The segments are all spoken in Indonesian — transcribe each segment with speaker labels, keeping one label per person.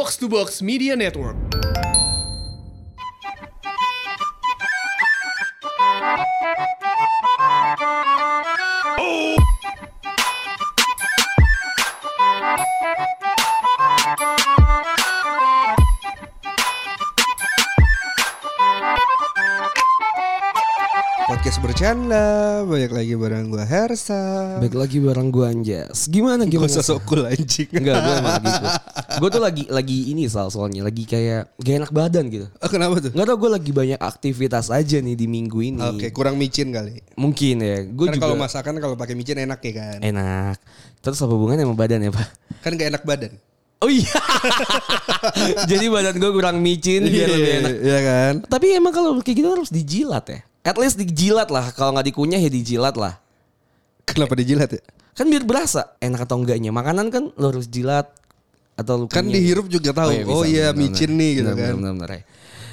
Speaker 1: Box to Box Media Network.
Speaker 2: Podcast bercanda Banyak lagi bareng gue Hersa
Speaker 3: Baik lagi bareng gue Anjas. Gimana gimana?
Speaker 2: sosok cool anjing
Speaker 3: Enggak, gue emang gitu. Gue tuh lagi lagi ini soal soalnya lagi kayak gak enak badan gitu.
Speaker 2: oh, Kenapa tuh?
Speaker 3: Nggak tau gue lagi banyak aktivitas aja nih di minggu ini.
Speaker 2: Oke kurang micin kali
Speaker 3: Mungkin ya. Gue
Speaker 2: Karena
Speaker 3: juga
Speaker 2: kalau masakan kalau pakai micin enak ya kan
Speaker 3: enak. Terus apa hubungannya sama badan ya pak?
Speaker 2: Kan gak enak badan
Speaker 3: Oh iya. Jadi badan gue kurang micin biar lebih enak.
Speaker 2: Iya kan
Speaker 3: Tapi emang kalau kayak gitu harus dijilat ya. At least dijilat lah. Kalau nggak dikunyah ya dijilat lah.
Speaker 2: Kenapa dijilat ya?
Speaker 3: Kan biar berasa enak atau enggaknya. Makanan kan lo harus jilat atau lu
Speaker 2: Kan dihirup juga tahu
Speaker 3: iya,
Speaker 2: Oh iya micin nih gitu
Speaker 3: Benar,
Speaker 2: kan
Speaker 3: Benar, benar, ya.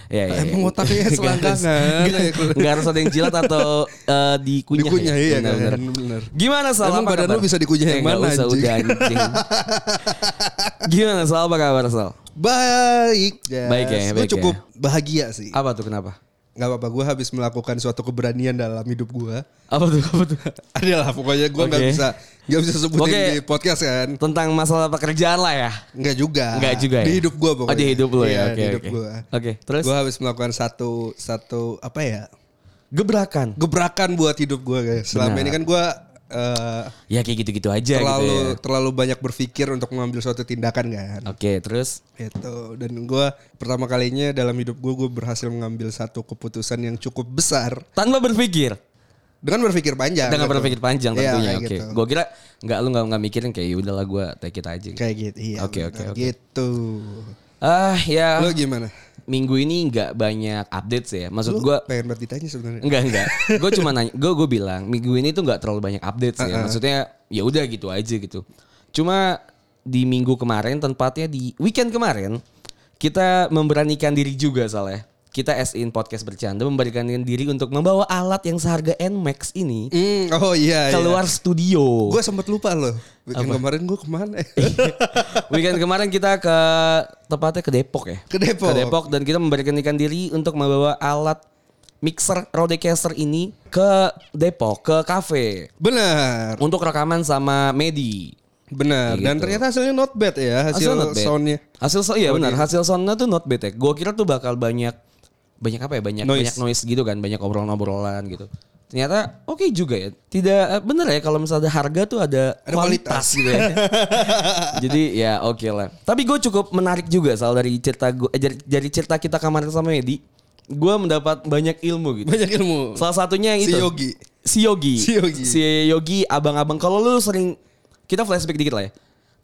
Speaker 3: Ya, ya,
Speaker 2: Emang
Speaker 3: ya.
Speaker 2: otaknya selangkangan.
Speaker 3: nggak- Nggak harus ada yang jilat atau eh, dikunyah.
Speaker 2: Dikunyah,
Speaker 3: ya.
Speaker 2: iya
Speaker 3: Benar,
Speaker 2: kan,
Speaker 3: benar.
Speaker 2: benar.
Speaker 3: Gimana Sal?
Speaker 2: Emang
Speaker 3: Apa
Speaker 2: badan
Speaker 3: kabar?
Speaker 2: lu bisa dikunyah yang
Speaker 3: Eh,
Speaker 2: mana,
Speaker 3: usah,
Speaker 2: anjing?
Speaker 3: udah anjing. Gimana Sal? Apa kabar Sal?
Speaker 2: Baik Jas.
Speaker 3: Baik ya,
Speaker 2: Gue
Speaker 3: baik
Speaker 2: cukup bahagia sih
Speaker 3: Apa tuh kenapa?
Speaker 2: Gak apa-apa gue habis melakukan suatu keberanian dalam hidup gue
Speaker 3: Apa tuh? Apa tuh?
Speaker 2: Adalah pokoknya gue nggak
Speaker 3: Oke.
Speaker 2: bisa nggak bisa sebutin
Speaker 3: Oke.
Speaker 2: di podcast kan
Speaker 3: Tentang masalah pekerjaan lah ya.
Speaker 2: Enggak juga.
Speaker 3: Enggak juga ya?
Speaker 2: Di hidup gue pokoknya.
Speaker 3: Oh, di hidup lu ya.
Speaker 2: Iya,
Speaker 3: Oke,
Speaker 2: di hidup
Speaker 3: oke.
Speaker 2: gue.
Speaker 3: Oke, terus?
Speaker 2: Gue habis melakukan satu satu apa ya?
Speaker 3: Gebrakan.
Speaker 2: Gebrakan buat hidup gue guys. Selama
Speaker 3: Benar.
Speaker 2: ini kan gue eh,
Speaker 3: Ya kayak gitu-gitu aja
Speaker 2: terlalu
Speaker 3: gitu ya.
Speaker 2: terlalu banyak berpikir untuk mengambil suatu tindakan kan.
Speaker 3: Oke, terus?
Speaker 2: Gitu. Dan gue pertama kalinya dalam hidup gue gue berhasil mengambil satu keputusan yang cukup besar
Speaker 3: Tanpa berpikir.
Speaker 2: Dengan berpikir panjang.
Speaker 3: Dengan
Speaker 2: gitu.
Speaker 3: berpikir panjang
Speaker 2: Iya,
Speaker 3: tentunya.
Speaker 2: kayak
Speaker 3: Oke.
Speaker 2: gitu.
Speaker 3: Gue kira nggak lu nggak nggak mikirin kayak "Ya udahlah gue take it aja.
Speaker 2: Kayak gitu. Iya.
Speaker 3: Oke, oke, oke.
Speaker 2: Gitu.
Speaker 3: Ah ya.
Speaker 2: Lo gimana?
Speaker 3: Minggu ini nggak banyak updates ya. Maksud
Speaker 2: Lu
Speaker 3: gue
Speaker 2: pengen banget ditanya sebenarnya.
Speaker 3: Enggak enggak. Gue cuma nanya, gue gue bilang minggu ini tuh nggak terlalu banyak update sih. ya. Maksudnya ya udah gitu aja gitu. Cuma di minggu kemarin, tempatnya di weekend kemarin, kita memberanikan diri juga soalnya. Kita as in podcast bercanda memberanikan diri untuk membawa alat yang seharga Nmax ini
Speaker 2: Hmm, oh iya.
Speaker 3: keluar studio.
Speaker 2: Gue sempet lupa loh. Weekend kemarin gue ke mana?
Speaker 3: Weekend kemarin kita ke tepatnya ke Depok ya.
Speaker 2: Ke Depok.
Speaker 3: Ke Depok dan kita memberanikan diri untuk membawa alat mixer Rodecaster ini ke Depok, ke cafe
Speaker 2: Benar.
Speaker 3: untuk rekaman sama Medi.
Speaker 2: Benar.
Speaker 3: Kayak
Speaker 2: Dan
Speaker 3: gitu.
Speaker 2: ternyata hasilnya not bad ya hasil
Speaker 3: Hasil not bad.
Speaker 2: soundnya.
Speaker 3: Hasil so iya benar, hasil soundnya tuh not bad ya. Gue kira tuh bakal banyak banyak apa ya? Banyak
Speaker 2: Noise.
Speaker 3: banyak noise gitu kan, banyak obrolan-obrolan gitu. Ternyata oke juga ya. Tidak eh, bener ya kalau misalnya harga tuh ada,
Speaker 2: Ada
Speaker 3: kualitas,
Speaker 2: kualitas.
Speaker 3: gitu ya. Jadi ya oke lah. Tapi gue cukup menarik juga soal dari cerita gue eh, dari, dari cerita kita kemarin sama Medi. Gue mendapat banyak ilmu gitu.
Speaker 2: Banyak ilmu.
Speaker 3: Salah satunya yang
Speaker 2: Si
Speaker 3: itu.
Speaker 2: Yogi.
Speaker 3: Si Yogi.
Speaker 2: Si Yogi.
Speaker 3: Si Yogi abang-abang kalau lu sering kita flashback dikit lah ya.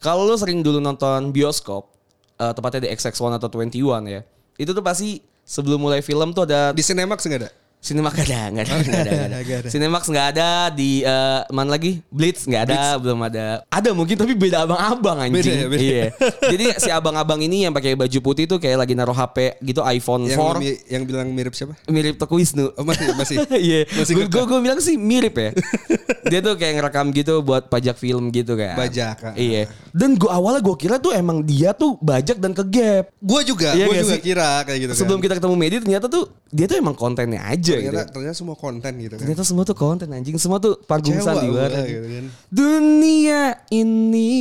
Speaker 3: Kalau lu sering dulu nonton bioskop eh, tepatnya di XX1 atau 21 ya. Itu tuh pasti sebelum mulai film tuh ada
Speaker 2: Di Cinemax enggak ada?
Speaker 3: Cinemax nggak ada, nggak ada, nggak ada, nggak ada.
Speaker 2: Nggak ada.
Speaker 3: Cinemax nggak ada di eh, mana lagi? Blitz nggak ada, belum ada. Ada mungkin tapi beda abang-abang anjing.
Speaker 2: Beda ya, beda.
Speaker 3: Iya. Jadi si abang-abang ini yang pakai baju putih tuh kayak lagi naruh HP gitu iPhone
Speaker 2: Yang
Speaker 3: 4
Speaker 2: mi- yang bilang mirip siapa?
Speaker 3: mirip Teguh Wisnu.
Speaker 2: Oh, masih masih.
Speaker 3: Iya,
Speaker 2: Masih
Speaker 3: gue gue bilang sih mirip ya. Dia tuh kayak ngerekam gitu buat pajak film gitu kan.
Speaker 2: Bajak, ah.
Speaker 3: Iya. Dan gue awalnya gue kira tuh emang dia tuh bajak dan ke gap.
Speaker 2: Gue juga,
Speaker 3: Iya
Speaker 2: gue juga
Speaker 3: sih?
Speaker 2: kira kayak gitu
Speaker 3: Sebelum
Speaker 2: kan.
Speaker 3: kita ketemu Medi ternyata tuh dia tuh emang kontennya aja gitu.
Speaker 2: ternyata ternyata semua konten gitu kan.
Speaker 3: Ternyata semua tuh konten anjing, semua tuh panggung
Speaker 2: Kecewa
Speaker 3: sandiwara.
Speaker 2: gitu kan.
Speaker 3: Dunia ini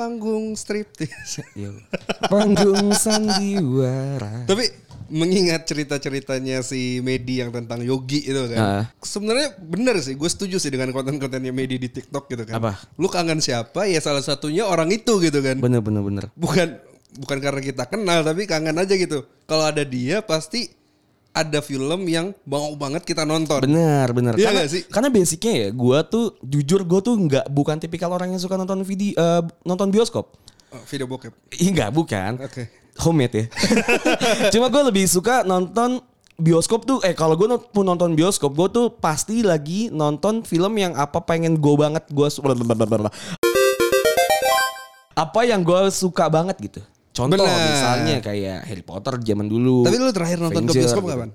Speaker 2: Panggung striptease.
Speaker 3: Yo, panggung sandiwara.
Speaker 2: Tapi mengingat cerita-ceritanya si Medi yang tentang Yogi itu kan.
Speaker 3: Ah.
Speaker 2: Sebenarnya bener sih, gue setuju sih dengan konten-kontennya Medi di TikTok gitu kan.
Speaker 3: Apa?
Speaker 2: Lu kangen siapa? Ya salah satunya orang itu gitu kan.
Speaker 3: Bener bener bener.
Speaker 2: Bukan bukan karena kita kenal tapi kangen aja gitu. Kalau ada dia pasti ada film yang mau banget kita nonton.
Speaker 3: Bener bener.
Speaker 2: Iya
Speaker 3: karena,
Speaker 2: sih?
Speaker 3: karena basicnya ya, gue tuh jujur gue tuh nggak bukan tipikal orang yang suka nonton video eh, nonton bioskop.
Speaker 2: Oh, video bokep.
Speaker 3: Nggak bukan.
Speaker 2: Oke.
Speaker 3: Homemade ya. Cuma gue lebih suka nonton bioskop tuh eh kalau gue pun nonton bioskop gue tuh pasti lagi nonton film yang apa pengen gue banget gue apa yang gue suka banget gitu contoh
Speaker 2: Benar.
Speaker 3: misalnya kayak Harry Potter zaman dulu
Speaker 2: Tapi lu terakhir nonton ke
Speaker 3: Avenger
Speaker 2: bioskop
Speaker 3: gitu.
Speaker 2: kapan?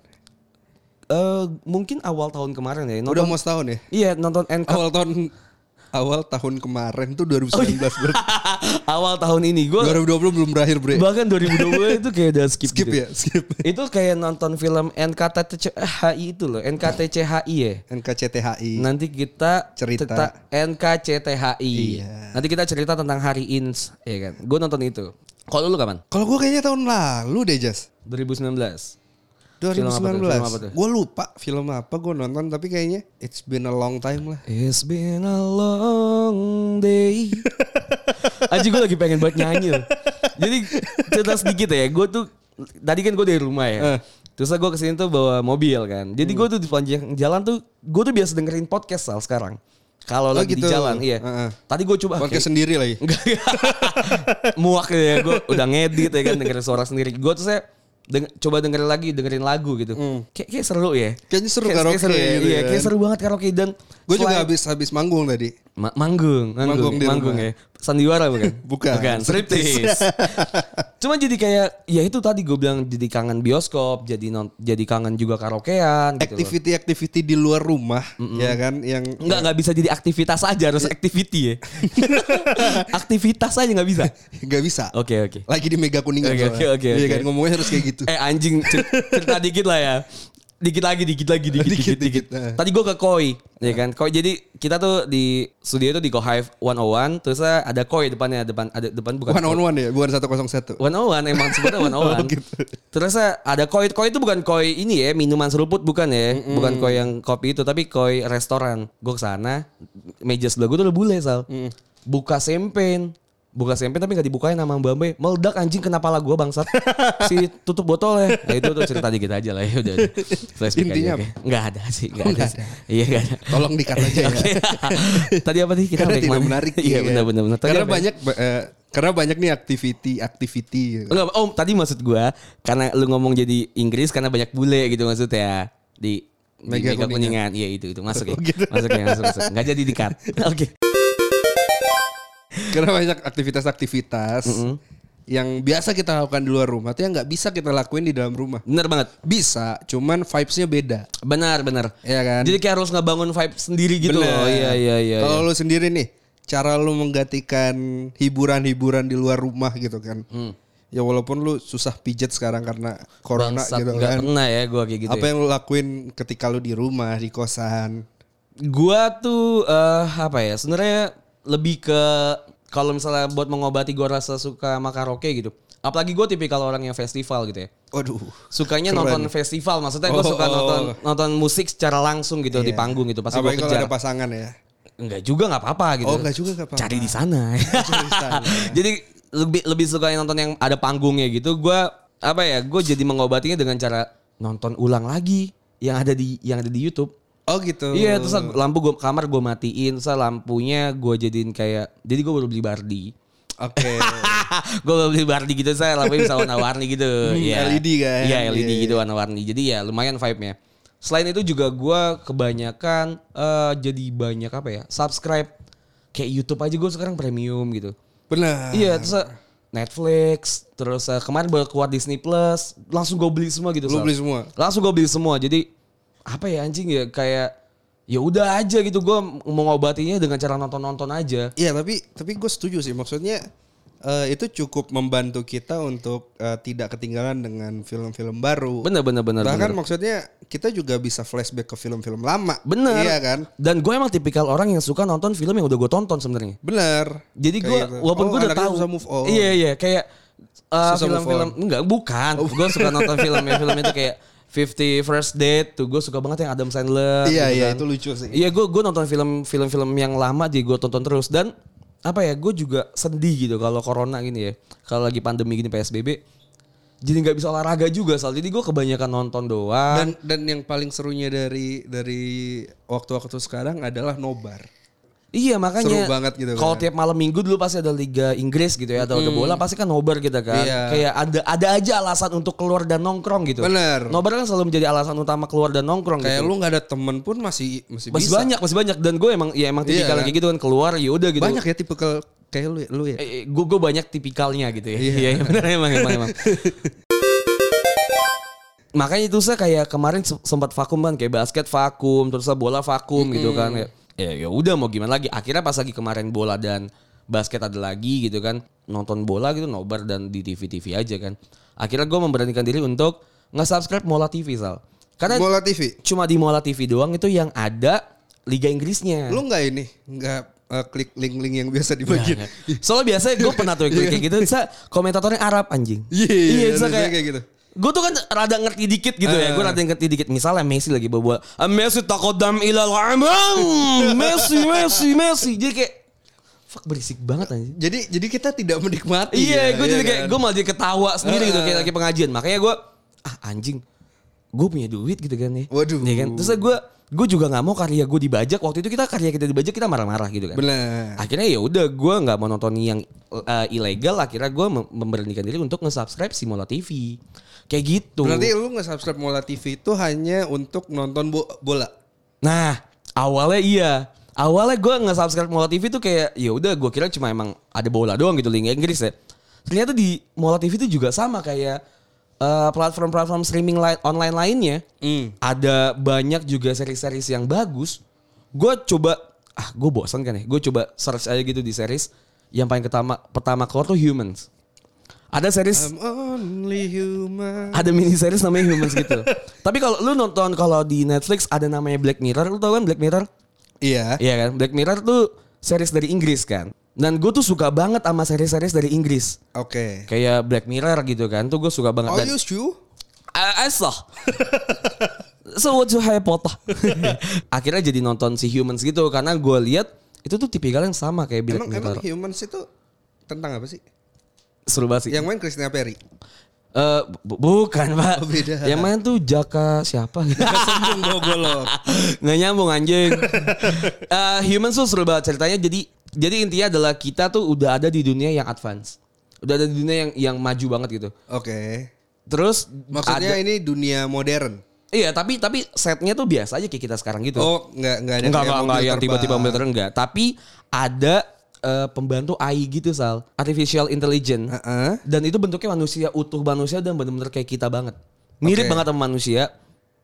Speaker 3: Eh, mungkin awal tahun kemarin ya
Speaker 2: Udah
Speaker 3: nonton
Speaker 2: mau setahun ya?
Speaker 3: iya nonton End
Speaker 2: Awal tahun awal tahun kemarin tuh 2019
Speaker 3: Oh, iya. Awal tahun ini gue
Speaker 2: 2020 belum berakhir, Bre.
Speaker 3: bahkan 2020 itu kayak udah skip,
Speaker 2: Skip
Speaker 3: gitu.
Speaker 2: ya, skip.
Speaker 3: Itu kayak nonton film NKTCHI itu loh, NKTCHI ya.
Speaker 2: NKCTHI.
Speaker 3: Nanti kita
Speaker 2: Cerita.
Speaker 3: NKCTHI.
Speaker 2: Iya.
Speaker 3: Nanti kita cerita tentang Hari Ins, ya kan. Gue nonton itu. Kalau lu kapan?
Speaker 2: Kalau gue kayaknya tahun lalu deh, Jas.
Speaker 3: 2019.
Speaker 2: 2019.
Speaker 3: Film apa tuh? Film apa tuh?
Speaker 2: Gue lupa film apa gue nonton tapi kayaknya it's been a long time lah.
Speaker 3: It's been a long day. Aji gue lagi pengen buat nyanyi loh. Jadi cerita sedikit ya. Gue tuh tadi kan gue dari rumah ya.
Speaker 2: Eh.
Speaker 3: Terus gue ke sini tuh bawa mobil kan. Jadi gue tuh di sepanjang jalan tuh gue tuh biasa dengerin podcast Sal sekarang. Kalau
Speaker 2: Oh,
Speaker 3: lagi
Speaker 2: gitu.
Speaker 3: di jalan, iya.
Speaker 2: Heeh.
Speaker 3: Tadi gue coba
Speaker 2: Podcast
Speaker 3: kayak-
Speaker 2: sendiri lagi.
Speaker 3: Muak ya gue udah ngedit ya kan dengerin suara sendiri. Gue tuh saya deng- coba dengerin lagi dengerin lagu gitu. Kayak kayak seru ya.
Speaker 2: Kayaknya seru
Speaker 3: Kayak-
Speaker 2: karaoke
Speaker 3: kayak seru ya.
Speaker 2: gitu
Speaker 3: Iya,
Speaker 2: kan.
Speaker 3: kayak seru banget karaoke dan
Speaker 2: Gue juga habis habis manggung tadi.
Speaker 3: Ma- manggung, manggung,
Speaker 2: Manggung di
Speaker 3: manggung
Speaker 2: rumah.
Speaker 3: ya. Sandiwara bukan?
Speaker 2: Bukan.
Speaker 3: Bukan, striptease. Cuma jadi kayak ya itu tadi gue bilang jadi kangen bioskop, jadi non, jadi kangen juga karaokean gitu loh.
Speaker 2: Activity-activity di luar rumah, ya kan, yang
Speaker 3: Enggak nggak bisa jadi aktivitas aja harus activity ya. aktivitas aja nggak bisa.
Speaker 2: nggak bisa.
Speaker 3: Oke oke.
Speaker 2: Lagi di Mega Kuningan.
Speaker 3: Oke, oke, oke,
Speaker 2: Iya kan ngomongnya harus kayak gitu.
Speaker 3: Eh anjing cer- cerita dikit lah ya. Dikit lagi, dikit lagi, dikit, dikit,
Speaker 2: Dikit,
Speaker 3: dikit.
Speaker 2: dikit, nah.
Speaker 3: Tadi gue ke Koi, ya kan. Koi jadi kita tuh di studio itu di Go Hive 101, terus ada Koi depannya, depan ada depan bukan.
Speaker 2: One on one ya, bukan 101.
Speaker 3: 101 emang sebutnya 101.
Speaker 2: Oh, gitu.
Speaker 3: Terus ada koi koi itu bukan koi ini ya minuman seruput bukan ya, bukan koi yang kopi itu tapi koi restoran. Gue ke sana meja sebelah gue tuh udah bule sal, buka sempen, buka sempen tapi nggak dibukain sama mbak mbak meledak anjing kena pala gue bangsat si tutup botol ya nah, itu tuh cerita dikit aja lah ya udah udah. flashback
Speaker 2: Intinya
Speaker 3: aja, nggak ada sih nggak
Speaker 2: Oh,
Speaker 3: ada, sih. iya nggak ada
Speaker 2: Tolong dikat aja ya.
Speaker 3: Tadi apa sih kita
Speaker 2: Karena tidak menarik.
Speaker 3: iya
Speaker 2: ya.
Speaker 3: benar benar benar Tadi
Speaker 2: Karena
Speaker 3: apa ya?
Speaker 2: banyak eh, karena banyak nih activity activity. gitu.
Speaker 3: Enggak, oh tadi maksud gua karena lu ngomong jadi Inggris karena banyak bule gitu maksudnya di di
Speaker 2: Mega
Speaker 3: Mega,
Speaker 2: Kuningan.
Speaker 3: Iya itu itu masuk ya.
Speaker 2: Oh, gitu.
Speaker 3: Masuk ya, masuk masuk. Enggak jadi di-cut. Oke.
Speaker 2: Karena banyak aktivitas-aktivitas yang biasa kita lakukan di luar rumah tuh yang nggak bisa kita lakuin di dalam rumah.
Speaker 3: Bener banget.
Speaker 2: Bisa, cuman vibes-nya beda.
Speaker 3: Benar, benar.
Speaker 2: Iya kan?
Speaker 3: Jadi kayak harus ngebangun vibe sendiri gitu
Speaker 2: Bener.
Speaker 3: loh. Iya, iya, iya.
Speaker 2: Kalau
Speaker 3: iya.
Speaker 2: lu sendiri nih, cara lu menggantikan hiburan-hiburan di luar rumah gitu kan.
Speaker 3: Hmm.
Speaker 2: Ya walaupun lu susah pijet sekarang karena corona
Speaker 3: Bangsat,
Speaker 2: gitu
Speaker 3: nggak
Speaker 2: kan.
Speaker 3: pernah ya gua kayak gitu.
Speaker 2: Apa
Speaker 3: ya.
Speaker 2: yang lu lakuin ketika lu di rumah, di kosan?
Speaker 3: Gua tuh eh, apa ya? Sebenarnya lebih ke kalau misalnya buat mengobati gua rasa suka sama karaoke gitu. Apalagi gue tipikal orang yang festival gitu ya.
Speaker 2: Waduh.
Speaker 3: Sukanya
Speaker 2: Keren.
Speaker 3: nonton festival, maksudnya gue
Speaker 2: Oh,
Speaker 3: suka
Speaker 2: oh.
Speaker 3: nonton nonton musik secara langsung gitu di
Speaker 2: Iya.
Speaker 3: panggung gitu. Pasti gue kejar.
Speaker 2: ada pasangan ya.
Speaker 3: Enggak juga nggak apa-apa gitu.
Speaker 2: Oh, enggak juga nggak apa-apa.
Speaker 3: Cari di sana.
Speaker 2: Cari di sana.
Speaker 3: jadi lebih lebih suka yang nonton yang ada panggungnya gitu. Gue apa ya? Gue jadi mengobatinya dengan cara nonton ulang lagi yang ada di yang ada di YouTube.
Speaker 2: Oh gitu.
Speaker 3: Iya, terus lampu gua kamar gue matiin, terus lampunya gue jadiin kayak jadi gue baru beli Bardi.
Speaker 2: Oke.
Speaker 3: gue baru beli Bardi gitu saya lampunya bisa warna-warni gitu. Iya.
Speaker 2: LED kan?
Speaker 3: Iya, LED
Speaker 2: Iya,
Speaker 3: gitu warna-warni. Jadi ya lumayan vibe-nya. Selain itu juga gue kebanyakan eh, jadi banyak apa ya? Subscribe kayak YouTube aja gue sekarang premium gitu.
Speaker 2: Benar.
Speaker 3: Iya, terus eh, Netflix, terus eh, kemarin baru keluar Disney Plus, langsung gue beli semua gitu.
Speaker 2: Lu beli semua.
Speaker 3: Langsung gue beli semua. Jadi apa ya anjing ya kayak ya udah aja gitu gue mau ngobatinya dengan cara nonton-nonton aja.
Speaker 2: Iya tapi tapi gue setuju sih maksudnya eh, itu cukup membantu kita untuk eh, tidak ketinggalan dengan film-film baru.
Speaker 3: Bener bener bener.
Speaker 2: Bahkan
Speaker 3: bener.
Speaker 2: maksudnya kita juga bisa flashback ke film-film lama.
Speaker 3: Bener.
Speaker 2: Iya kan?
Speaker 3: Dan gue emang tipikal orang yang suka nonton film yang udah gue tonton sebenarnya.
Speaker 2: Bener.
Speaker 3: Jadi gue
Speaker 2: gitu.
Speaker 3: walaupun
Speaker 2: Oh,
Speaker 3: gue udah tahu.
Speaker 2: move on.
Speaker 3: Iya iya kayak uh, film-film enggak bukan. Gue suka nonton film yang film itu kayak 50 First Date tuh gue suka banget yang Adam Sandler.
Speaker 2: Iya
Speaker 3: gitu
Speaker 2: iya
Speaker 3: kan.
Speaker 2: itu lucu sih.
Speaker 3: Iya gue gue nonton film film film yang lama jadi gue tonton terus dan apa ya gue juga sedih gitu kalau corona gini ya kalau lagi pandemi gini psbb jadi nggak bisa olahraga juga soal jadi gue kebanyakan nonton doang
Speaker 2: Dan dan yang paling serunya dari dari waktu-waktu sekarang adalah nobar.
Speaker 3: Iya makanya
Speaker 2: Seru banget gitu
Speaker 3: kalau
Speaker 2: kan.
Speaker 3: tiap malam minggu dulu pasti ada liga Inggris gitu ya atau ada bola pasti kan nobar kita kan
Speaker 2: Iya.
Speaker 3: kayak ada ada aja alasan untuk keluar dan nongkrong gitu
Speaker 2: Bener.
Speaker 3: nobar kan selalu menjadi alasan utama keluar dan nongkrong
Speaker 2: Kayak
Speaker 3: gitu
Speaker 2: lu nggak ada temen pun masih masih,
Speaker 3: masih
Speaker 2: bisa.
Speaker 3: banyak masih banyak dan gue emang ya emang
Speaker 2: Iya
Speaker 3: tipikal
Speaker 2: kan?
Speaker 3: kayak gitu kan keluar ya udah gitu
Speaker 2: Banyak ya tipe kayak lu ya, lu ya.
Speaker 3: Eh, gue gue banyak tipikalnya gitu ya. Iya, iya benar emang emang emang. Makanya itu saya kayak kemarin se- sempat vakum kan kayak basket vakum, terus bola vakum gitu kan. Kayak ya ya udah mau gimana lagi. Akhirnya pas lagi kemarin bola dan basket ada lagi gitu kan. Nonton bola gitu nobar dan di TV-TV aja kan. Akhirnya gue memberanikan diri untuk nge-subscribe Mola TV Sal. Karena
Speaker 2: Bola TV.
Speaker 3: cuma di Mola TV doang itu yang ada Liga Inggrisnya.
Speaker 2: Lu nggak ini, nggak eh, klik link-link yang biasa dibagiin.
Speaker 3: Soalnya biasanya gue pernah tuh klik kayak gitu, saya komentatornya Arab anjing.
Speaker 2: Iya, iya,
Speaker 3: bisa
Speaker 2: ada kayak gitu.
Speaker 3: Gue tuh kan rada ngerti dikit gitu ya, gue rada ngerti dikit. Misalnya Messi lagi bawa "Ah, Messi takodam ilal amang, Messi, Messi, Messi. Jadi kayak fuck berisik banget anjing.
Speaker 2: Jadi jadi kita tidak menikmati.
Speaker 3: Iya,
Speaker 2: ya,
Speaker 3: gue jadi
Speaker 2: iya
Speaker 3: kayak
Speaker 2: kan?
Speaker 3: gue malah jadi ketawa sendiri gitu
Speaker 2: Heeh.
Speaker 3: kayak lagi pengajian. Makanya gue ah anjing, gue punya duit gitu kan nih.
Speaker 2: Waduh.
Speaker 3: Iya kan? Terus gue gue juga nggak mau karya gue dibajak. Waktu itu kita karya kita dibajak kita marah-marah gitu kan.
Speaker 2: Benar.
Speaker 3: Akhirnya ya udah gue nggak mau nonton yang uh, ilegal. Akhirnya gue mem- memberanikan diri untuk nge-subscribe si Mola TV. Kayak gitu.
Speaker 2: Berarti lu nge-subscribe Mola TV itu hanya untuk nonton bo- bola.
Speaker 3: Nah awalnya iya. Awalnya gue nge-subscribe Mola TV tuh kayak ya udah gue kira cuma emang ada bola doang gitu Liga Inggris ya. Ternyata di Mola TV itu juga sama kayak uh, platform-platform streaming lain online lainnya.
Speaker 2: Hmm.
Speaker 3: Ada banyak juga seri-series yang bagus. Gue coba ah gue bosan kan ya. Gue coba search aja gitu di series yang paling pertama pertama keluar tuh Humans. Ada series
Speaker 2: I'm only human.
Speaker 3: ada mini series namanya Humans gitu. Tapi kalau lu nonton kalau di Netflix ada namanya Black Mirror, lu tau kan Black Mirror?
Speaker 2: Iya.
Speaker 3: Iya kan? Black Mirror tuh series dari Inggris kan. Dan gue tuh suka banget sama series-series dari Inggris.
Speaker 2: Oke.
Speaker 3: Kayak Black Mirror gitu kan. Tuh gue suka banget.
Speaker 2: Oh,
Speaker 3: Dan,
Speaker 2: you?
Speaker 3: I, I saw. so what you Potter? Akhirnya jadi nonton si Humans gitu. Karena gue lihat itu tuh tipikal yang sama kayak Black
Speaker 2: Emang,
Speaker 3: Mirror.
Speaker 2: emang humans itu tentang apa sih?
Speaker 3: Seru banget sih.
Speaker 2: Yang main Christina Perry.
Speaker 3: Eh, bu- bukan pak.
Speaker 2: Oh, beda.
Speaker 3: Yang main tuh Jaka siapa?
Speaker 2: Kesembung bawa golok.
Speaker 3: nggak nyambung anjing. Eh, humans tuh seru banget ceritanya. Jadi jadi intinya adalah kita tuh udah ada di dunia yang advance. Udah ada di dunia yang yang maju banget gitu.
Speaker 2: Oke.
Speaker 3: Terus
Speaker 2: Maksudnya
Speaker 3: ada-
Speaker 2: ini dunia modern.
Speaker 3: iya tapi tapi setnya tuh biasa aja kayak kita sekarang gitu.
Speaker 2: Oh, nggak nggak ada
Speaker 3: enggak enggak, enggak yang tiba-tiba terbang, enggak. Tapi ada eh, pembantu AI gitu Sal. Artificial intelligence.
Speaker 2: Heeh.
Speaker 3: Dan itu bentuknya manusia utuh manusia dan benar-benar kayak kita banget. Mirip
Speaker 2: Oke.
Speaker 3: banget sama manusia.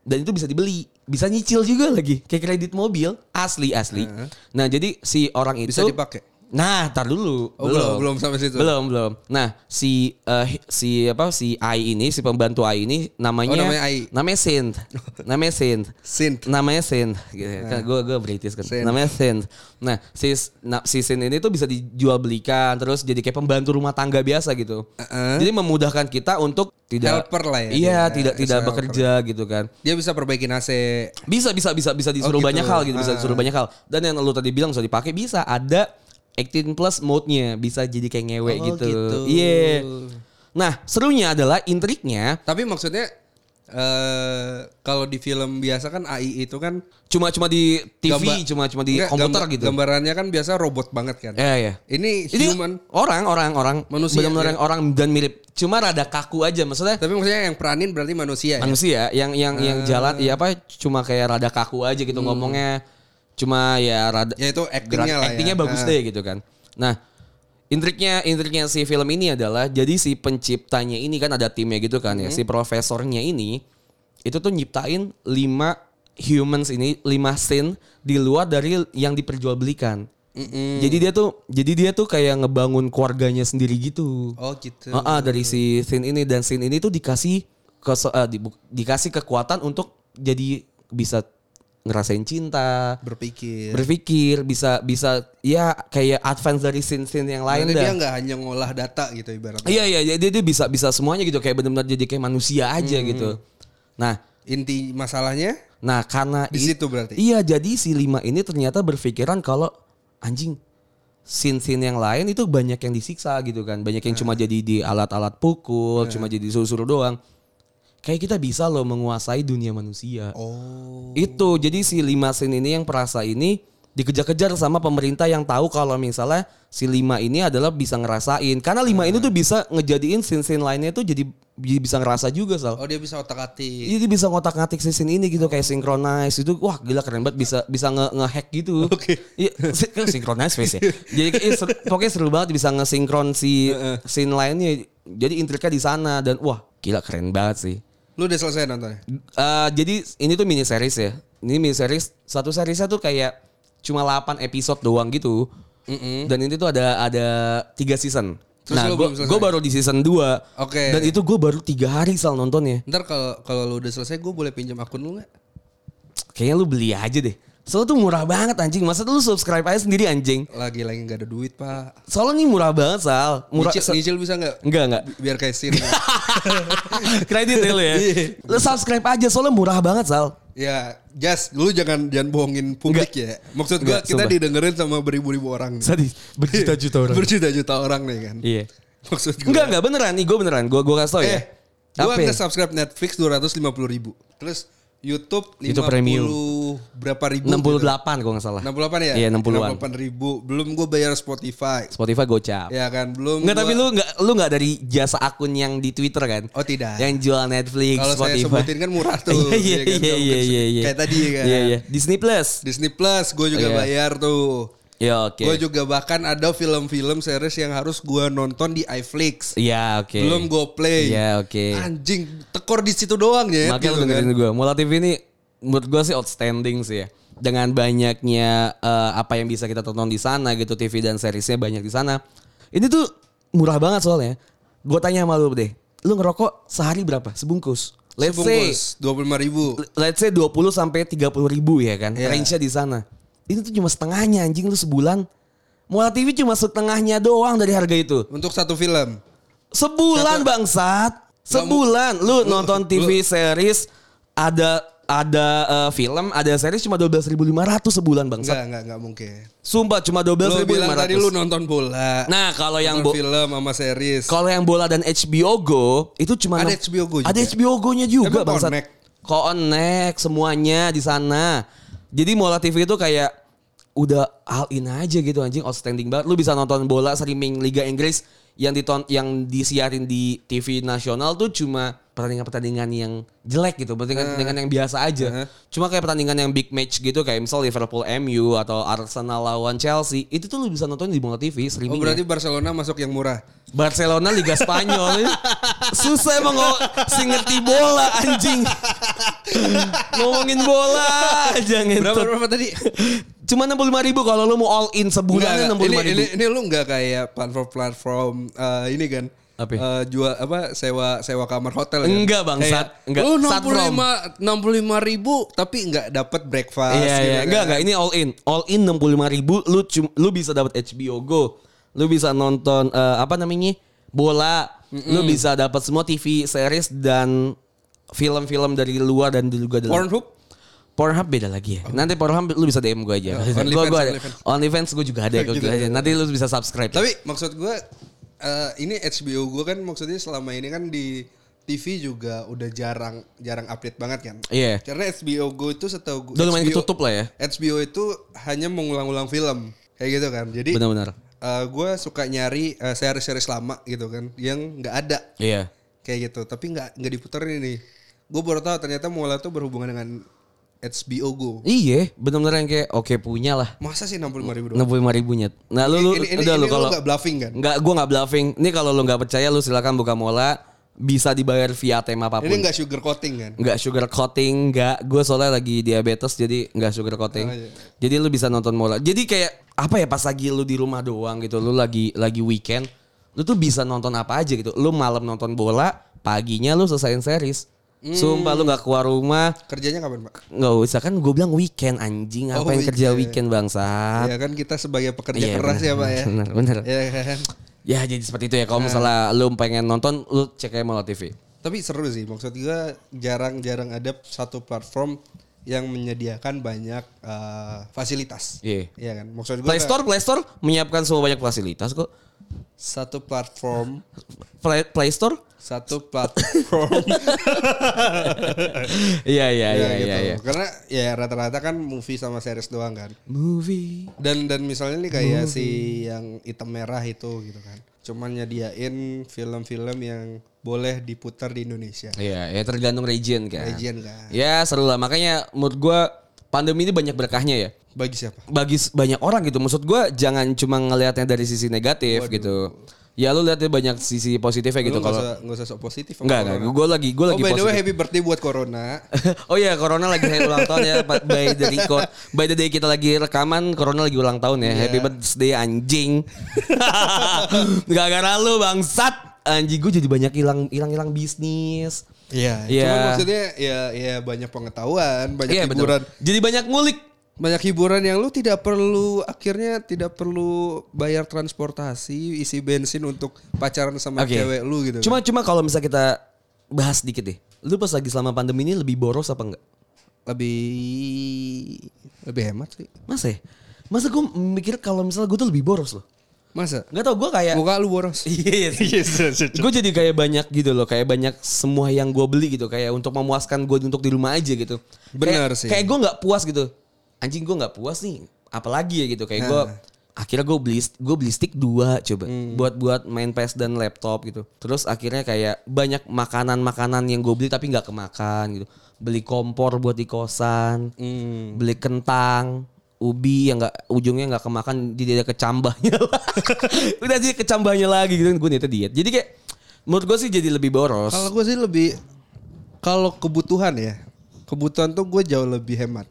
Speaker 3: Dan itu bisa dibeli, bisa nyicil juga lagi, kayak kredit mobil, asli asli. Nah jadi si orang itu
Speaker 2: Bisa dipakai.
Speaker 3: Nah, tar dulu.
Speaker 2: Oh, belum, belum sampai situ.
Speaker 3: Belum, belum. Nah, si eh, si apa si AI ini, si pembantu AI ini namanya
Speaker 2: Oh, namanya AI.
Speaker 3: namanya Synth. namanya Synth.
Speaker 2: Synth.
Speaker 3: Namanya Synth. Gitu. Kan gue gue British kan.
Speaker 2: Synth.
Speaker 3: Namanya Synth. Nah, si na, si Synth ini tuh bisa dijual belikan terus jadi kayak pembantu rumah tangga biasa gitu.
Speaker 2: Uh-uh.
Speaker 3: Jadi memudahkan kita untuk tidak
Speaker 2: Helper lah ya
Speaker 3: Iya,
Speaker 2: dia.
Speaker 3: tidak tidak
Speaker 2: Helper.
Speaker 3: bekerja gitu kan.
Speaker 2: Dia bisa perbaikin AC.
Speaker 3: Bisa bisa bisa bisa disuruh
Speaker 2: gitu.
Speaker 3: banyak hal gitu, bisa
Speaker 2: Ah.
Speaker 3: disuruh banyak hal. Dan yang lu tadi bilang bisa dipakai bisa ada 18 plus mode-nya, bisa jadi kayak ngewe
Speaker 2: Oh,
Speaker 3: gitu.
Speaker 2: gitu.
Speaker 3: Iya. Nah, serunya adalah intriknya
Speaker 2: Tapi maksudnya eh kalau di film biasa kan AI itu kan
Speaker 3: cuma cuma di TV,
Speaker 2: Gambar-
Speaker 3: cuma cuma di
Speaker 2: Enggak,
Speaker 3: komputer
Speaker 2: gambar-
Speaker 3: gitu.
Speaker 2: Gambarannya kan biasa robot banget kan.
Speaker 3: Iya, iya.
Speaker 2: Ini
Speaker 3: Ini
Speaker 2: human.
Speaker 3: orang, orang, orang,
Speaker 2: Manusia,
Speaker 3: benar-benar
Speaker 2: ya?
Speaker 3: yang orang dan mirip. Cuma rada kaku aja, maksudnya
Speaker 2: Tapi maksudnya yang peranin berarti manusia ya.
Speaker 3: manusia yang yang yang
Speaker 2: Ah.
Speaker 3: jalan ya apa cuma kayak rada kaku aja gitu ngomongnya. Cuma ya rada
Speaker 2: Hmm. Ya itu actingnya lah ya.
Speaker 3: actingnya bagus
Speaker 2: Ah.
Speaker 3: deh gitu kan. Nah, intriknya intriknya si film ini adalah jadi si penciptanya ini kan ada timnya gitu kan
Speaker 2: Hmm.
Speaker 3: ya. Si profesornya ini itu tuh nyiptain lima humans ini, lima scene di luar dari yang diperjualbelikan. Jadi dia tuh jadi dia tuh kayak ngebangun keluarganya sendiri gitu.
Speaker 2: Oh gitu.
Speaker 3: Ah, ah, dari si scene ini dan scene ini tuh dikasih ke dikasih kekuatan untuk jadi bisa ngerasain cinta,
Speaker 2: Berpikir.
Speaker 3: berpikir, bisa bisa ya kayak advance dari scene-scene yang lain dah.
Speaker 2: dia nggak hanya ngolah data gitu ibaratnya.
Speaker 3: Iya iya jadi dia bisa bisa semuanya gitu kayak benar-benar jadi kayak manusia aja
Speaker 2: Hmm.
Speaker 3: gitu. Nah,
Speaker 2: Inti masalahnya
Speaker 3: nah karena
Speaker 2: di situ berarti.
Speaker 3: Iya, jadi si lima ini ternyata berpikiran kalau anjing scene-scene yang lain itu banyak yang disiksa gitu kan. Banyak yang cuma jadi di alat-alat pukul, cuma jadi suruh-suruh doang. Kayak kita bisa loh menguasai dunia manusia.
Speaker 2: Oh.
Speaker 3: Itu jadi si lima scene ini yang perasa ini dikejar-kejar sama pemerintah yang tahu kalau misalnya si lima ini adalah bisa ngerasain. Karena lima ini tuh bisa ngejadiin scene-scene lainnya tuh jadi bisa ngerasa juga Sal.
Speaker 2: Oh dia bisa otak-atik.
Speaker 3: Jadi bisa ngotak-ngatik scene ini gitu kayak synchronize itu wah gila keren banget bisa bisa nge nge-hack gitu.
Speaker 2: Oke.
Speaker 3: Iya, si- kan synchronize face ya. Jadi seru- pokoknya seru banget bisa nge-sinkron si scene lainnya. Jadi intriknya di sana dan wah gila keren banget sih.
Speaker 2: Lu udah selesai nontonnya?
Speaker 3: Eh, jadi ini tuh mini series ya. Ini mini series satu seriesnya tuh kayak cuma 8 episode doang gitu. Dan ini tuh ada ada tiga season.
Speaker 2: Terus
Speaker 3: nah, gue baru di season 2
Speaker 2: Oke.
Speaker 3: Dan itu gue baru tiga hari sal nontonnya.
Speaker 2: Ntar kalau kalau lu udah selesai gue boleh pinjam akun lu nggak?
Speaker 3: Kayaknya lu beli aja deh. Soalnya tuh murah banget anjing. Masa tuh lu subscribe aja sendiri anjing.
Speaker 2: Lagi lagi nggak ada duit pak.
Speaker 3: Soalnya nih murah banget Sal. Murah.
Speaker 2: Nyicil, nyicil bisa nggak?
Speaker 3: Enggak enggak.
Speaker 2: Bi- Biar kayak sin.
Speaker 3: Kredit ya lu ya.
Speaker 2: Iya.
Speaker 3: Lu subscribe aja soalnya murah banget Sal.
Speaker 2: ya, Jas, lu jangan jangan bohongin publik ya. Maksud gua
Speaker 3: Nggak,
Speaker 2: kita
Speaker 3: sumpah.
Speaker 2: didengerin sama beribu-ribu orang.
Speaker 3: Sadis. Berjuta-juta orang.
Speaker 2: Berjuta-juta orang nih kan.
Speaker 3: Iya.
Speaker 2: Maksud gua.
Speaker 3: Enggak enggak beneran nih gue beneran. Gue gue kasih tau ya.
Speaker 2: Eh, gua
Speaker 3: ya?
Speaker 2: nge-subscribe Netflix 250 ribu. Terus YouTube 50
Speaker 3: YouTube Premium.
Speaker 2: berapa ribu?
Speaker 3: 68
Speaker 2: gitu.
Speaker 3: kalau nggak salah.
Speaker 2: 68 ya?
Speaker 3: Iya 60-an.
Speaker 2: 68 ribu. Belum gue bayar Spotify.
Speaker 3: Spotify gocap.
Speaker 2: Ya kan, belum.
Speaker 3: Enggak tapi
Speaker 2: gua-
Speaker 3: lu enggak lu enggak dari jasa akun yang di Twitter kan?
Speaker 2: Oh tidak.
Speaker 3: Yang jual Netflix,
Speaker 2: Kalau saya
Speaker 3: Spotify.
Speaker 2: sebutin kan murah tuh.
Speaker 3: Iya iya
Speaker 2: ya kan?
Speaker 3: iya iya iya iya.
Speaker 2: Kayak tadi kan.
Speaker 3: Iya iya. Disney Plus.
Speaker 2: Disney Plus gue juga
Speaker 3: Iya.
Speaker 2: bayar tuh.
Speaker 3: Ya oke.
Speaker 2: Gue juga bahkan ada film-film series yang harus gue nonton di iFlix.
Speaker 3: Iya oke.
Speaker 2: Belum gue play.
Speaker 3: Iya oke.
Speaker 2: Anjing, tekor di situ doang ya.
Speaker 3: Makanya
Speaker 2: gitu
Speaker 3: dengerin
Speaker 2: kan.
Speaker 3: gue. Mola TV ini menurut gue sih outstanding sih ya. Dengan banyaknya eh, apa yang bisa kita tonton di sana gitu TV dan seriesnya banyak di sana. Ini tuh murah banget soalnya. Gue tanya sama lu deh. Lu ngerokok sehari berapa? Sebungkus. Let's say
Speaker 2: Sebungkus 25 ribu.
Speaker 3: let's say 20 sampai 30 ribu ya kan.
Speaker 2: Iya.
Speaker 3: Range-nya di sana. Ini tuh cuma setengahnya anjing lu sebulan. Mola TV cuma setengahnya doang dari harga itu.
Speaker 2: Untuk satu film.
Speaker 3: Sebulan bangsat. Sebulan lu nonton TV series ada ada eh, film, ada series cuma 12.500 sebulan bangsat.
Speaker 2: Enggak, enggak, enggak mungkin.
Speaker 3: Sumpah cuma
Speaker 2: Lu bilang tadi lu
Speaker 3: 12.500.
Speaker 2: nonton bola.
Speaker 3: Nah, kalau yang bo-
Speaker 2: film sama series.
Speaker 3: kalau yang bola dan HBO Go itu cuma
Speaker 2: Ada HBO Go juga?
Speaker 3: Ada HBO Go-nya juga bangsat.
Speaker 2: connect?
Speaker 3: Connect semuanya di sana. Jadi Mola TV itu kayak udah all in aja gitu anjing outstanding banget. Lu bisa nonton bola streaming Liga Inggris yang diton yang disiarin di TV nasional tuh cuma pertandingan-pertandingan yang jelek gitu, pertandingan-pertandingan yang biasa aja. Cuma kayak pertandingan yang big match gitu kayak misal Liverpool MU atau Arsenal lawan Chelsea, itu tuh lu bisa nonton di Mola TV
Speaker 2: Oh
Speaker 3: streaming.
Speaker 2: berarti Barcelona masuk yang murah.
Speaker 3: Barcelona Liga Spanyol Susah emang kok ngerti bola anjing Ngomongin bola aja
Speaker 2: Berapa
Speaker 3: ngentot
Speaker 2: berapa tadi?
Speaker 3: Cuma 65 ribu kalau lu mau all in sebulan
Speaker 2: enggak.
Speaker 3: 65
Speaker 2: ini,
Speaker 3: ribu
Speaker 2: ini, ini lu nggak kayak platform-platform eh, ini kan?
Speaker 3: Apa?
Speaker 2: Eh, jual apa sewa sewa kamar hotel kan?
Speaker 3: Enggak, bangsat.
Speaker 2: Kayak,
Speaker 3: Enggak.
Speaker 2: Lu
Speaker 3: Satprom.
Speaker 2: 65 65 ribu tapi nggak dapat breakfast.
Speaker 3: Iya
Speaker 2: gitu
Speaker 3: iya
Speaker 2: kan.
Speaker 3: enggak enggak ini all in All in 65 ribu lu, cum- lu bisa dapat HBO Go Lu bisa nonton eh, apa namanya bola Lu bisa dapat semua TV series dan film-film dari luar dan juga dari
Speaker 2: Pornhub?
Speaker 3: Pornhub beda lagi ya. Nanti Pornhub lu bisa DM gue aja.
Speaker 2: Oh,
Speaker 3: gua gua ada.
Speaker 2: OnlyFans,
Speaker 3: gue juga ada
Speaker 2: Gitu.
Speaker 3: aja. Nanti lu bisa subscribe.
Speaker 2: Tapi maksud gue eh, ini HBO gue kan maksudnya selama ini kan di TV juga udah jarang jarang update banget kan.
Speaker 3: Iya.
Speaker 2: Karena HBO Go itu setahu gue
Speaker 3: Udah lumayan ketutup lah ya.
Speaker 2: HBO itu hanya mengulang-ulang film kayak gitu kan. Jadi
Speaker 3: Benar-benar.
Speaker 2: eh, gue suka nyari eh, series-series lama gitu kan yang nggak ada
Speaker 3: Iya.
Speaker 2: kayak gitu. Tapi nggak nggak diputerin ini. Gue baru tahu ternyata Mola tuh berhubungan dengan HBO Go.
Speaker 3: Iya, benar-benar yang kayak oke punya lah.
Speaker 2: Masa sih 65 ribu doang?
Speaker 3: 65 ribunya. Nah lu, lu
Speaker 2: ini, ini,
Speaker 3: udah
Speaker 2: ini
Speaker 3: lu kalau
Speaker 2: nggak bluffing kan?
Speaker 3: nggak gue nggak bluffing. Ini kalau lu nggak percaya lu silakan buka mola bisa dibayar via tema apa pun.
Speaker 2: Ini nggak sugar coating kan?
Speaker 3: nggak sugar coating, nggak. Gue soalnya lagi diabetes jadi nggak sugar coating.
Speaker 2: Oh, iya.
Speaker 3: Jadi lu bisa nonton mola. Jadi kayak apa ya pas lagi lu di rumah doang gitu, lu lagi lagi weekend, lu tuh bisa nonton apa aja gitu. Lu malam nonton bola, paginya lu selesaiin series.
Speaker 2: Hmm.
Speaker 3: Sumpah lu nggak keluar rumah,
Speaker 2: Kerjanya kapan pak?
Speaker 3: nggak usah kan gue bilang weekend anjing
Speaker 2: Oh,
Speaker 3: ngapain kerja
Speaker 2: weekend.
Speaker 3: weekend bangsat.
Speaker 2: Ya kan kita sebagai pekerja
Speaker 3: Iya,
Speaker 2: keras
Speaker 3: bener,
Speaker 2: ya pak ya.
Speaker 3: Bener bener.
Speaker 2: Ya kan.
Speaker 3: Ya jadi seperti itu ya kalau misalnya lu pengen nonton lu cek aja Mola TV.
Speaker 2: Tapi seru sih. Maksud gue jarang-jarang ada satu platform yang menyediakan banyak eh, fasilitas.
Speaker 3: Iya.
Speaker 2: Iya kan. Maksud gue
Speaker 3: Play Store Play Store menyiapkan semua banyak fasilitas kok.
Speaker 2: Satu platform,
Speaker 3: Play, Play Store?
Speaker 2: satu platform.
Speaker 3: Iya iya
Speaker 2: Ya,
Speaker 3: iya
Speaker 2: gitu.
Speaker 3: iya iya.
Speaker 2: Karena ya rata-rata kan movie sama series doang kan.
Speaker 3: Movie.
Speaker 2: Dan dan misalnya nih kayak si yang hitam merah itu gitu kan. Cuman nyediain film-film yang boleh diputar di Indonesia.
Speaker 3: Iya, ya tergantung region kan.
Speaker 2: Region kan.
Speaker 3: Ya seru lah. Makanya menurut gua pandemi ini banyak berkahnya ya.
Speaker 2: Bagi siapa?
Speaker 3: Bagi banyak orang gitu. Maksud gua jangan cuma ngelihatnya dari sisi negatif gitu. Ya lu lihat dia banyak sisi positifnya gitu
Speaker 2: Lu nggak
Speaker 3: kalau
Speaker 2: nggak usah sok positif.
Speaker 3: Enggak, enggak. Gue lagi gue
Speaker 2: Oh
Speaker 3: lagi
Speaker 2: by the way happy birthday buat corona.
Speaker 3: oh iya, Corona lagi hari ulang tahun ya. By the record, by the day kita lagi rekaman, Corona lagi ulang tahun ya. Happy birthday anjing. Gara-gara lu bangsat. Anjing gue jadi banyak hilang hilang hilang bisnis.
Speaker 2: Iya. Cuma maksudnya ya ya banyak pengetahuan, banyak
Speaker 3: betul.
Speaker 2: hiburan.
Speaker 3: Jadi banyak ngulik.
Speaker 2: Banyak hiburan yang lu tidak perlu akhirnya tidak perlu bayar transportasi, isi bensin untuk pacaran sama
Speaker 3: Oke.
Speaker 2: cewek lu gitu.
Speaker 3: Cuma cuma kalau misalnya kita bahas dikit deh. Lu pas lagi selama pandemi ini lebih boros apa enggak?
Speaker 2: lebih lebih hemat sih.
Speaker 3: Masa ya? Masa gue mikir kalau misalnya gue tuh lebih boros loh.
Speaker 2: Masa?
Speaker 3: Gak tau gue kayak
Speaker 2: Muka lu boros.
Speaker 3: Iya sih. gue jadi kayak banyak gitu loh, kayak banyak semua yang gue beli gitu, kayak untuk memuaskan gue untuk di rumah aja gitu.
Speaker 2: Bener
Speaker 3: Kayak-
Speaker 2: sih.
Speaker 3: Kayak gue nggak puas gitu. Anjing gue nggak puas nih. Apalagi ya gitu, kayak gue
Speaker 2: Nah.
Speaker 3: akhirnya gue beli gue beli stick dua coba
Speaker 2: Hmm.
Speaker 3: buat buat main PS dan laptop gitu. Terus akhirnya kayak banyak makanan-makanan yang gue beli tapi nggak kemakan gitu. Beli kompor buat di kosan,
Speaker 2: Hmm.
Speaker 3: beli kentang, ubi yang nggak ujungnya nggak kemakan jadi ada kecambahnya udah jadi kecambahnya lagi gitu gue niatnya diet jadi kayak menurut gue sih jadi lebih boros
Speaker 2: Kalau gue sih lebih kalau kebutuhan ya. Kebutuhan tuh gue jauh lebih hemat.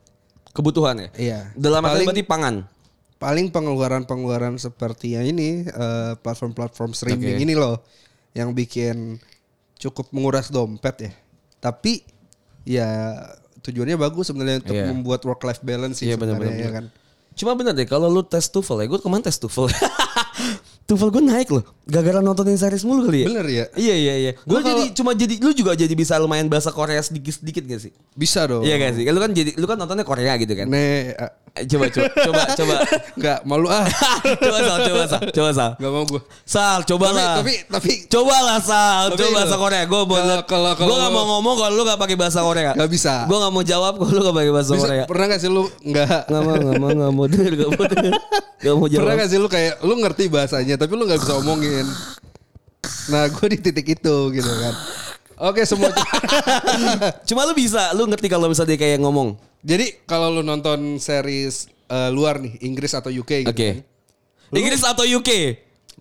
Speaker 3: kebutuhan ya
Speaker 2: Iya.
Speaker 3: dalam arti berarti pangan
Speaker 2: Paling pengeluaran-pengeluaran seperti yang ini eh, platform-platform streaming
Speaker 3: Oke.
Speaker 2: ini loh yang bikin cukup menguras dompet ya. Tapi ya tujuannya bagus sebenarnya untuk
Speaker 3: Iya.
Speaker 2: membuat work life balance sih
Speaker 3: Iya, benar,
Speaker 2: sebenarnya
Speaker 3: benar,
Speaker 2: ya kan.
Speaker 3: cuma bener deh kalau lu tes TOEFL ya gue kemarin tes TOEFL TOEFL gue naik loh gara-gara nontonin series mulu kali ya
Speaker 2: Bener ya?
Speaker 3: iya iya iya gue
Speaker 2: Gua
Speaker 3: jadi cuma jadi lu juga jadi bisa lumayan bahasa Korea sedikit sedikit gak sih
Speaker 2: Bisa dong.
Speaker 3: iya gak sih lu kan jadi lu kan nontonnya Korea gitu kan
Speaker 2: Nih, Eh,
Speaker 3: coba coba coba coba
Speaker 2: nggak malu ah.
Speaker 3: coba sal coba sal coba sal
Speaker 2: Gak mau gue.
Speaker 3: Sal, coba lah.
Speaker 2: Tapi tapi
Speaker 3: Coba lah Sal,
Speaker 2: Tapi
Speaker 3: coba bahasa Korea. Gue mau
Speaker 2: kalau- kalau-
Speaker 3: gue
Speaker 2: kalau-
Speaker 3: gak mau ngomong kalau lu gak pakai bahasa Korea.
Speaker 2: Gak bisa.
Speaker 3: Gue gak mau jawab kalau lu gak pakai bahasa
Speaker 2: bisa,
Speaker 3: Korea.
Speaker 2: pernah gak sih lu nggak
Speaker 3: Gak mau, gak mau, gak mau denger, gak mau denger. Gak mau
Speaker 2: Pernah
Speaker 3: jawab.
Speaker 2: gak sih lu kayak lu ngerti bahasanya tapi lu nggak bisa omongin. Nah gue di titik itu gitu kan. Oke semua.
Speaker 3: Cuma lu bisa, lu ngerti kalau misalnya dia kayak ngomong.
Speaker 2: Jadi kalau lu nonton series eh, luar nih Inggris atau UK gitu.
Speaker 3: Oke.
Speaker 2: kan.
Speaker 3: Inggris atau UK?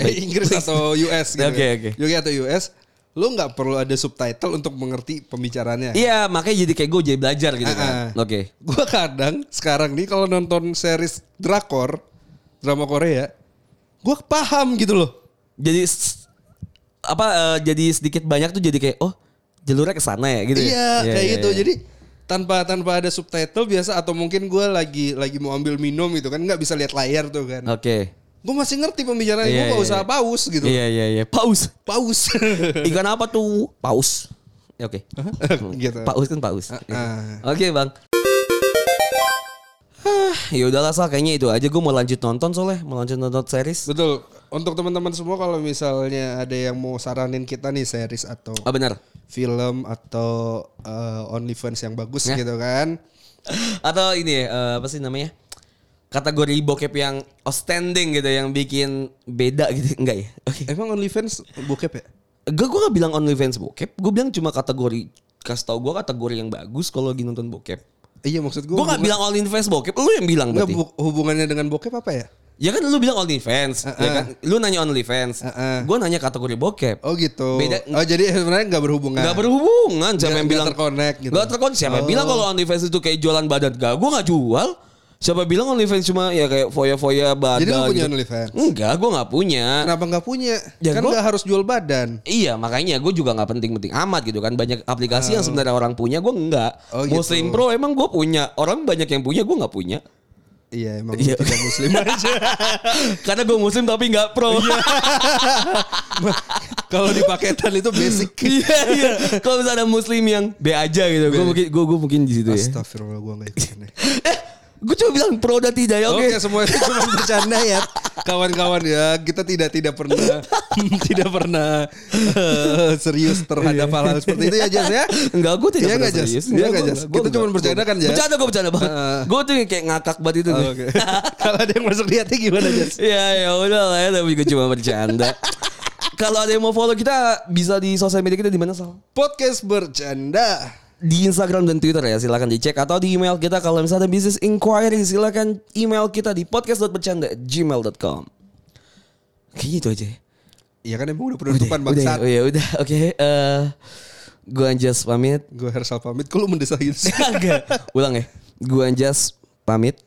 Speaker 2: Eh, Inggris atau US gitu.
Speaker 3: Oke,
Speaker 2: kan.
Speaker 3: oke.
Speaker 2: UK atau US, lu nggak perlu ada subtitle untuk mengerti pembicaraannya.
Speaker 3: Iya, makanya jadi kayak gue jadi belajar gitu kan.
Speaker 2: Ah, ah.
Speaker 3: Oke.
Speaker 2: Gue kadang sekarang nih kalau nonton series drakor, drama Korea, gue paham gitu loh.
Speaker 3: Jadi apa eh, jadi sedikit banyak tuh jadi kayak oh jalurnya ke sana ya gitu. ya?
Speaker 2: Iya,
Speaker 3: Iya,
Speaker 2: kayak
Speaker 3: iya,
Speaker 2: gitu.
Speaker 3: iya.
Speaker 2: Jadi tanpa tanpa ada subtitle biasa atau mungkin gue lagi lagi mau ambil minum gitu kan nggak bisa lihat layar tuh kan.
Speaker 3: Oke.
Speaker 2: Gue masih ngerti pembicaraan
Speaker 3: Iya,
Speaker 2: gue nggak
Speaker 3: iya,
Speaker 2: usah
Speaker 3: iya.
Speaker 2: paus gitu.
Speaker 3: Iya iya iya. Paus.
Speaker 2: Paus.
Speaker 3: Ikan apa tuh? Paus. Ya, Oke.
Speaker 2: gitu.
Speaker 3: Paus kan paus.
Speaker 2: ah.
Speaker 3: Oke bang. Hah, ya udahlah sal kayaknya itu aja gue mau lanjut nonton soalnya mau lanjut nonton series.
Speaker 2: Betul. Untuk teman-teman semua kalau misalnya ada yang mau saranin kita nih series atau
Speaker 3: Oh benar.
Speaker 2: Film atau eh, OnlyFans yang bagus
Speaker 3: Ya.
Speaker 2: gitu kan.
Speaker 3: Atau ini eh, apa sih namanya? Kategori bokep yang outstanding gitu yang bikin beda gitu enggak ya? Oke.
Speaker 2: Emang OnlyFans bokep ya?
Speaker 3: Gue gue gak bilang OnlyFans bokep, gue bilang cuma kategori kasih tau gue kategori yang bagus kalau lagi nonton bokep.
Speaker 2: Iya maksud gue.
Speaker 3: Gue gak bilang OnlyFans bokep, lu yang bilang
Speaker 2: Enggak
Speaker 3: berarti.
Speaker 2: hubungannya dengan bokep apa ya?
Speaker 3: Ya kan lu bilang OnlyFans, ya kan? Lu nanya OnlyFans,
Speaker 2: Uh-uh.
Speaker 3: gue nanya kategori bokep.
Speaker 2: Oh gitu.
Speaker 3: Beda-
Speaker 2: Oh jadi sebenarnya nggak berhubungan.
Speaker 3: Gak berhubungan siapa
Speaker 2: Nggak-
Speaker 3: yang
Speaker 2: nggak
Speaker 3: bilang
Speaker 2: terconnect gitu.
Speaker 3: Gak terconnect siapa yang
Speaker 2: Oh.
Speaker 3: bilang kalau OnlyFans itu kayak jualan badan Gak gue gak jual Siapa bilang OnlyFans cuma ya kayak foya-foya badan
Speaker 2: Jadi lu punya
Speaker 3: gitu.
Speaker 2: OnlyFans?
Speaker 3: Enggak gue gak punya
Speaker 2: Kenapa nggak punya?
Speaker 3: Ya,
Speaker 2: kan nggak harus jual badan.
Speaker 3: Iya makanya gue juga gak penting-penting amat gitu kan Banyak aplikasi yang sebenarnya orang punya gue enggak
Speaker 2: Oh, gitu.
Speaker 3: Muslim Pro emang gue punya Orang banyak yang punya gue gak punya
Speaker 2: Iya emang
Speaker 3: Iya.
Speaker 2: tidak muslim aja.
Speaker 3: Karena gue muslim tapi gak pro
Speaker 2: Iya. Kalau di paketan itu basic.
Speaker 3: Iya iya Kalau misalnya ada muslim yang B aja gitu Gue mungkin, gue, mungkin di situ ya
Speaker 2: Astagfirullah gue nggak ikutin.
Speaker 3: Eh gue cuma bilang pro dan tidak ya oke
Speaker 2: Oke semua itu cuma bercanda ya kawan-kawan ya kita tidak tidak pernah tidak pernah eh, serius terhadap hal-hal seperti itu ya Jas ya.
Speaker 3: Enggak, gue tidak
Speaker 2: Iya
Speaker 3: pernah
Speaker 2: Jas?
Speaker 3: serius.
Speaker 2: Iya
Speaker 3: Enggak,
Speaker 2: Jas? Kita cuma bercanda kan, Jas?
Speaker 3: Bercanda gue bercanda banget. Gue tuh kayak ngakak banget itu.
Speaker 2: Oh. Kalau ada yang masuk di hati gimana Jas?
Speaker 3: Iya ya udah lah ya tapi gue cuma bercanda. Kalau ada yang mau follow kita bisa di sosial media kita di mana Sal?
Speaker 2: Podcast bercanda.
Speaker 3: Di Instagram dan Twitter ya silakan dicek atau di email kita kalau misalnya ada business inquiry silakan email kita di podcast.bercanda@gmail.com. Kayaknya itu aja. ya.
Speaker 2: Iya kan emang udah penutupan
Speaker 3: udah,
Speaker 2: bangsat.
Speaker 3: oh ya udah, oke. eh gue Anjas pamit.
Speaker 2: Gue Hersal pamit. Mendesak gitu sih?
Speaker 3: Agak. Ulang ya. Gue Anjas pamit.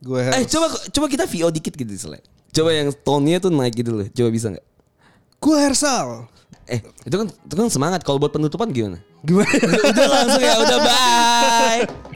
Speaker 2: Gue
Speaker 3: Eh coba coba kita VO dikit gitu Sele. Coba yang tone-nya tuh naik gitu loh. Coba bisa nggak?
Speaker 2: Gue Hersal.
Speaker 3: Eh itu kan itu kan semangat. Kalau buat penutupan gimana?
Speaker 2: Gimana?
Speaker 3: udah langsung ya. Udah bye.